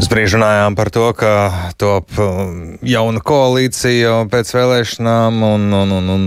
Mēs brīži runājām par to, ka top um, jauna koalīcija pēc vēlēšanām, un, un, un, un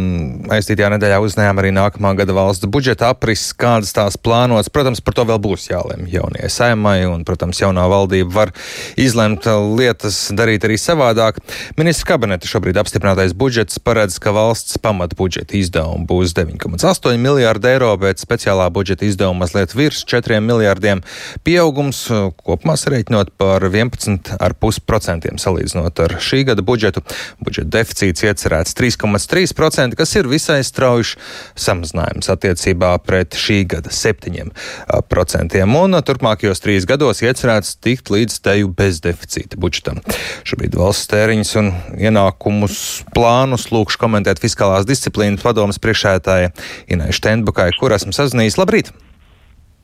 aiztītajā nedēļā uzzinājām arī nākamā gada valsts budžeta aprises, kādas tās plānotas. Protams, par to vēl būs jālemj jaunajai saimai, un, protams, jaunā valdība var izlemt lietas darīt arī savādāk. Ministra kabineta šobrīd apstiprinātais budžets paredz, ka valsts pamata budžeta izdevumi būs 9,8 miljārdi eiro, bet speciālā budžeta izdevuma mazliet virs 4 miljārdiem. Pieaugums kopumā sareiķinot par par 11,5% salīdzinot ar šī gada budžetu. Budžeta deficīts iecerēts 3,3%, kas ir visai strauji samazinājums attiecībā pret šī gada 7%. Un turpmākajos trīs gados iecerēts tikt līdz teju bezdeficīta budžetam. Šobrīd valsts tēriņus un ienākumus plānus lūkšu komentēt fiskālās disciplīnas padomas priekšētāja Inai Štendbukai, kur esmu sazinājies. Labrīt!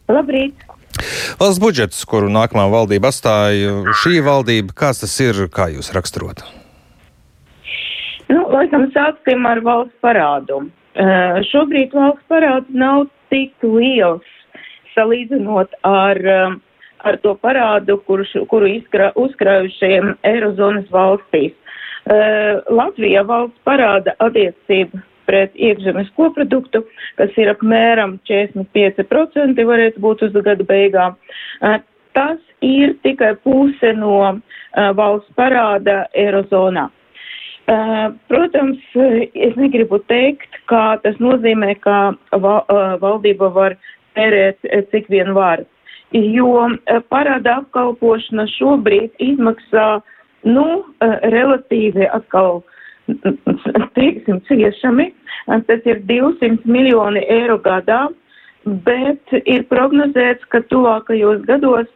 Labrīt! Valsts budžets, kuru nākamā valdība atstāja, šī valdība, kāds tas ir, kā jūs raksturot? Nu, laikam sāksim ar valsts parādu. Uh, šobrīd valsts parāds nav tik liels salīdzinot ar, uh, ar to parādu, kuru, kuru izkrā, uzkrājušiem Eirozonas valstīs. Uh, Latvijā valsts parāda attiecība pret iekšzemes koproduktu, kas ir apmēram 45% varētu būt uz gada beigām. Tas ir tikai puse no valsts parāda Eirozonā. Protams, es negribu teikt, ka tas nozīmē, ka valdība var tērēt cik vien var, jo parāda apkalpošana šobrīd izmaksā, nu, relatīvi atkal teiksim, ciešami. Tas ir 200 miljoni eiro gadā, bet ir prognozēts, ka tuvākajos gados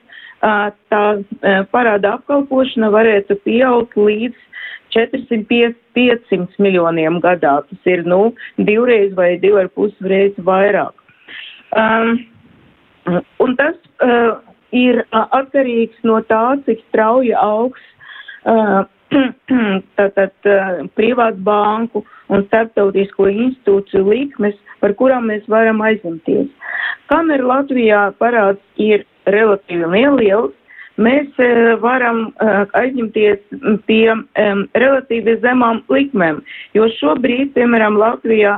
tā parāda apkalpošana varētu pieaugt līdz 400-500 miljoniem gadā. Tas ir, nu, divreiz vai divi ar pusi reizes vairāk. Um, un tas uh, ir atkarīgs no tā, cik strauji augs uh, tātad privātu banku un starptautisko institūciju likmes, par kurām mēs varam aizņemties. Kamēr Latvijā parāds ir relatīvi neliels, mēs varam aizņemties pie um, relatīvi zemām likmēm, jo šobrīd, piemēram, Latvijā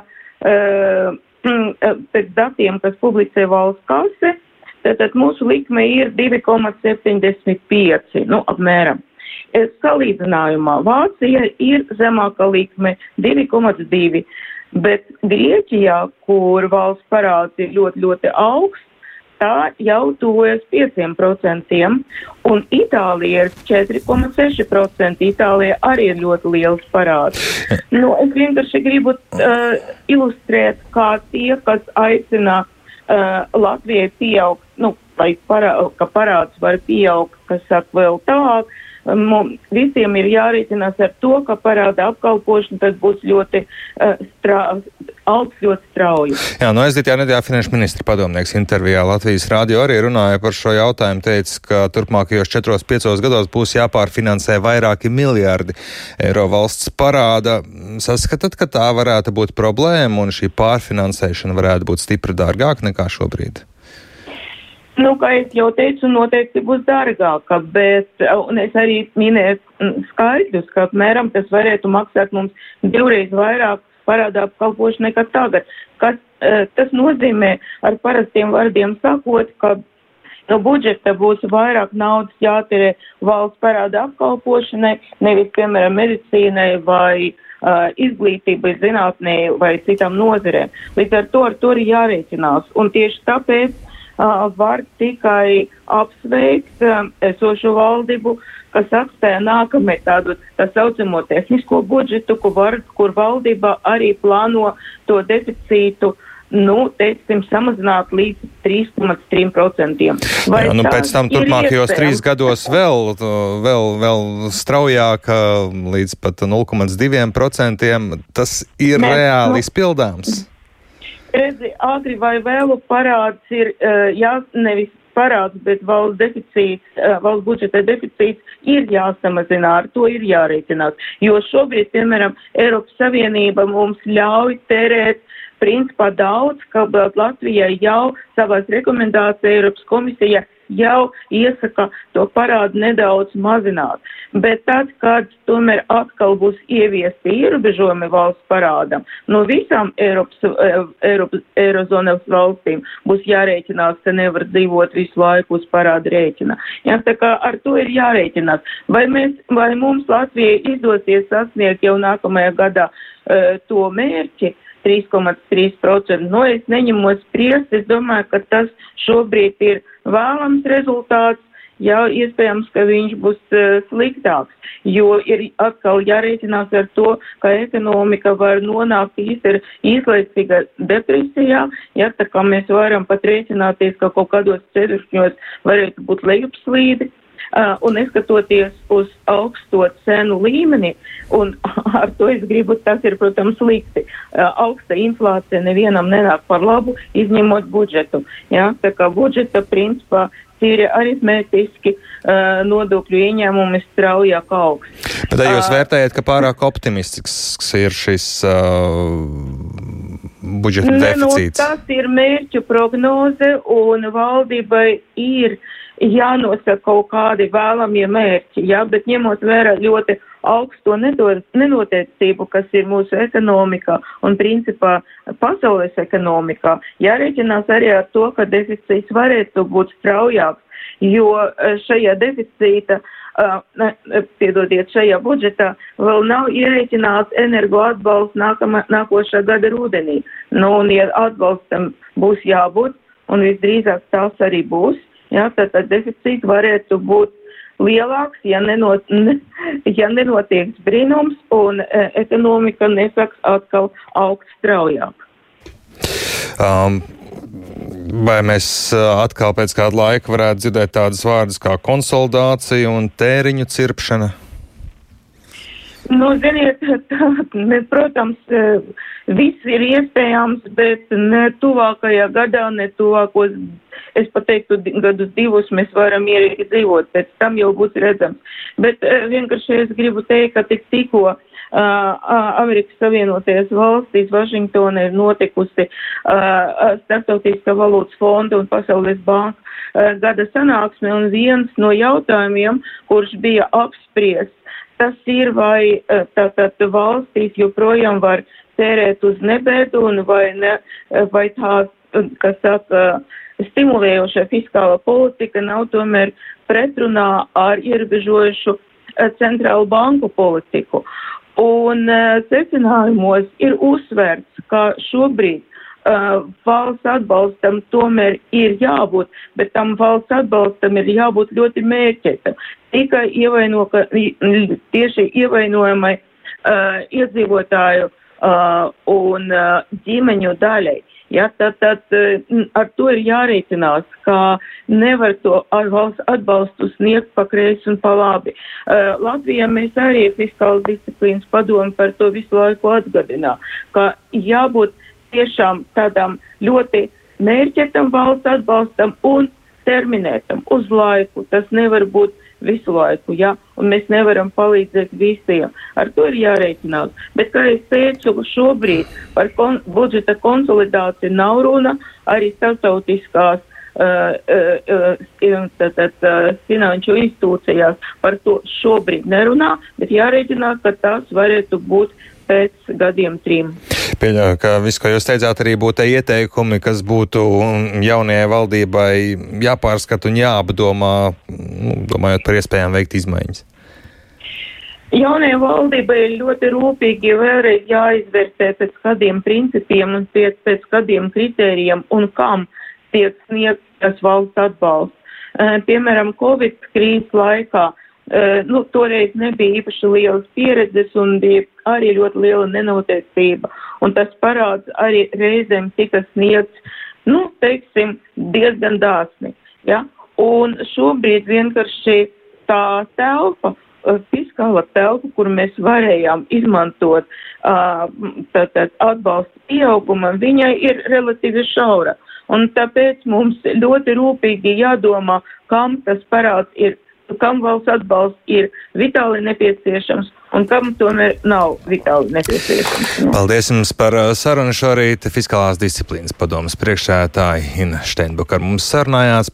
pēc datiem, kas publicē valsts kase, tātad mūsu likme ir 2,75, nu, apmēram. Salīdzinājumā Vācija ir zemāka likme 2,2, bet Grieķijā, kur valsts parāds ir ļoti, ļoti augsts, tā jau tuvojas 5%, un Itālija ir 4,6%. Itālija arī ir ļoti liels parāds. Nu, es vienkārši gribu uh, ilustrēt, kā tie, kas aicina uh, Latvijai pieaugt, nu, vai parā, ka parāds var pieaugt, kas saka vēl tālāk, mums visiem ir jārēķinās ar to, ka parāda apkalpošana tad būs ļoti uh, strā, augsts ļoti strauji. Jā, no aizdītajā nedēļā finanšu ministra padomnieks intervijā Latvijas rādio arī runāja par šo jautājumu, teica, ka turpmākajos 4-5 gados būs jāpārfinansē vairāki miljārdi eiro valsts parāda. Saskatat, ka tā varētu būt problēma un šī pārfinansēšana varētu būt stipri dārgāka nekā šobrīd? Nu, kā jau teicu, noteikti būs dārgāka, bet, es arī minēju skaidrus, ka apmēram tas varētu maksāt mums divreiz vairāk parādā apkalpošana nekā tagad. Kas, e, tas nozīmē ar parastiem vārdiem sakot, ka no budžeta būs vairāk naudas jāterē valsts parāda apkalpošanai, nevis, piemēram, medicīnai vai uh, izglītībai, zinātnē vai citām nozerēm. Līdz ar to ar to ir jārēķinās. Un tieši tāpēc var tikai apsveikt esošo valdību, kas atstēja nākamē tādu tā saucamo tehnisko budžetu, kur, var, kur valdība arī plāno to deficītu nu, teiksim, samazināt līdz 3,3%. Jā, nu, pēc tam turpmākajos trīs gados vēl, vēl, vēl straujāk līdz pat 0,2%. Tas ir Nē, reāli nu, izpildāms. Redzi, agri vai vēlu parāds ir, uh, jā, nevis parāds, bet valsts deficīts, uh, valsts budžeta deficīts ir jāsamazina, ar to ir jārēķinās. Jo šobrīd, piemēram, Eiropas Savienība mums ļauj terēt principā daudz, ka Latvijai jau savās rekomendācijās Eiropas komisija jau iesaka to parādu nedaudz mazināt. Bet tad, kad tomēr atkal būs ieviesti ierobežojumi valsts parādam, no visām Eiropas, eh, Eiropas Eirozonas valstīm būs jārēķinās, ka nevar dzīvot visu laiku uz parādu rēķina. Jā, tā kā ar to ir jārēķinās. Vai, mēs, vai mums Latvijai izdosies sasniegt jau nākamajā gadā uh, to mērķi? 3,3%. Nu, es neņemos spriest, es domāju, ka tas šobrīd ir vēlams rezultāts. Jā, iespējams, ka viņš būs uh, sliktāks, jo ir atkal jārēķinās ar to, ka ekonomika var nonākt īsti īslaicīgā depresijā, ja tā kā mēs varam pat rēķināties, ka kaut kādos ceturkņos varētu būt lejupslīdi. Uh, un neskatoties uz augsto cenu līmeni, un ar to es gribu, tas ir, protams, slikti. Uh, augsta inflācija nevienam nenāk par labu, izņemot budžetu. Ja? Tā kā budžeta principā tīri aritmētiski uh, nodokļu ieņēmumi straujāk augs. Bet vai jūs vērtējat, ka pārāk optimistisks ir šis uh, budžeta ne, deficīts? Nu, tas ir mērķu prognoze un valdībai ir uh, jānosaka kaut kādi vēlamie mērķi, jā, bet ņemot vērā ļoti augsto nenoteicību, kas ir mūsu ekonomikā un principā pasaules ekonomikā, jārēķinās arī ar to, ka deficīts varētu būt straujāks, jo e, šajā deficīta Uh, piedodiet, šajā budžetā vēl nav ierēķināts energo atbalsts nākamā, nākošā gada rudenī. Nu, un ja atbalstam būs jābūt, un visdrīzāk tās arī būs, Jā, tātad deficīts varētu būt lielāks, ja, nenot, ne, ja nenotiek brīnums un e, ekonomika nesāks atkal augt straujāk. Um. Vai mēs e, atkal pēc kāda laika varētu dzirdēt tādas vārdas kā konsolidācija un tēriņu cirpšana? Nu, ziniet, tā, ne, protams, e, viss ir iespējams, bet ne tuvākajā gadā, ne tuvākos es pateiktu, gadus divus mēs varam mierīgi dzīvot, pēc tam jau būs redzams. Bet uh, vienkārši es gribu teikt, ka tik tikko uh, Amerikas Savienotajās valstīs Vašingtona ir notikusi uh, Startautiskā valūtas fonda un Pasaules banka uh, gada sanāksme, un viens no jautājumiem, kurš bija apspriests, tas ir, vai tātad valstīs joprojām var tērēt uz nebēdu un vai, ne, vai tā, kas saka, stimulējoša fiskāla politika nav tomēr pretrunā ar ierobežojušu eh, centrālu banku politiku. Un secinājumos ir uzsvērts, ka šobrīd uh, valsts atbalstam tomēr ir jābūt, bet tam valsts atbalstam ir jābūt ļoti mērķētam. Tikai ievaino, ka, tieši ievainojamai uh, iedzīvotāju uh, un uh, ģimeņu daļai. Ja, tad, tad ar to ir jārēķinās, ka nevar to valsts atbalstu sniegt pa kreisi un pa labi. Uh, Latvijā mēs arī fiskālas disciplīnas padomu par to visu laiku atgadinā, ka jābūt tiešām tādam ļoti mērķetam valsts atbalstam un terminētam uz laiku. Tas nevar būt visu laiku, ja, un mēs nevaram palīdzēt visiem. Ar to ir jārēķinās. Bet, kā es teicu, šobrīd par kon budžeta konsolidāciju nav runa, arī starptautiskās uh, uh, uh, tātad, uh, finanšu institūcijās par to šobrīd nerunā, bet jārēķinās, ka tas varētu būt pēc gadiem trim. Pieļauju, ka viss, ko jūs teicāt, arī būtu ieteikumi, kas būtu jaunajai valdībai jāpārskata un jāapdomā, nu, domājot par iespējām veikt izmaiņas. Jaunajai valdībai ir ļoti rūpīgi vēlreiz jāizvērtē pēc kādiem principiem un pēc, pēc kādiem kritērijiem un kam tiek sniegts tas valsts atbalsts. Piemēram, Covid krīzes laikā nu, toreiz nebija īpaši lielas pieredzes un bija arī ļoti liela nenoteicība. Un tas parāds arī reizēm tika sniegts, nu, teiksim, diezgan dāsni. Ja? Un šobrīd vienkārši tā telpa, fiskāla telpa, kur mēs varējām izmantot uh, tātad atbalstu pieaugumam, viņai ir relatīvi šaura. Un tāpēc mums ļoti rūpīgi jādomā, kam tas parāds ir kam valsts atbalsts ir vitāli nepieciešams un kam tomēr nav vitāli nepieciešams. Nu. Paldies jums par uh, sarunu šorīt. Fiskālās disciplīnas padomas priekšsētāji Ina Steinbuka ar mums sarunājās.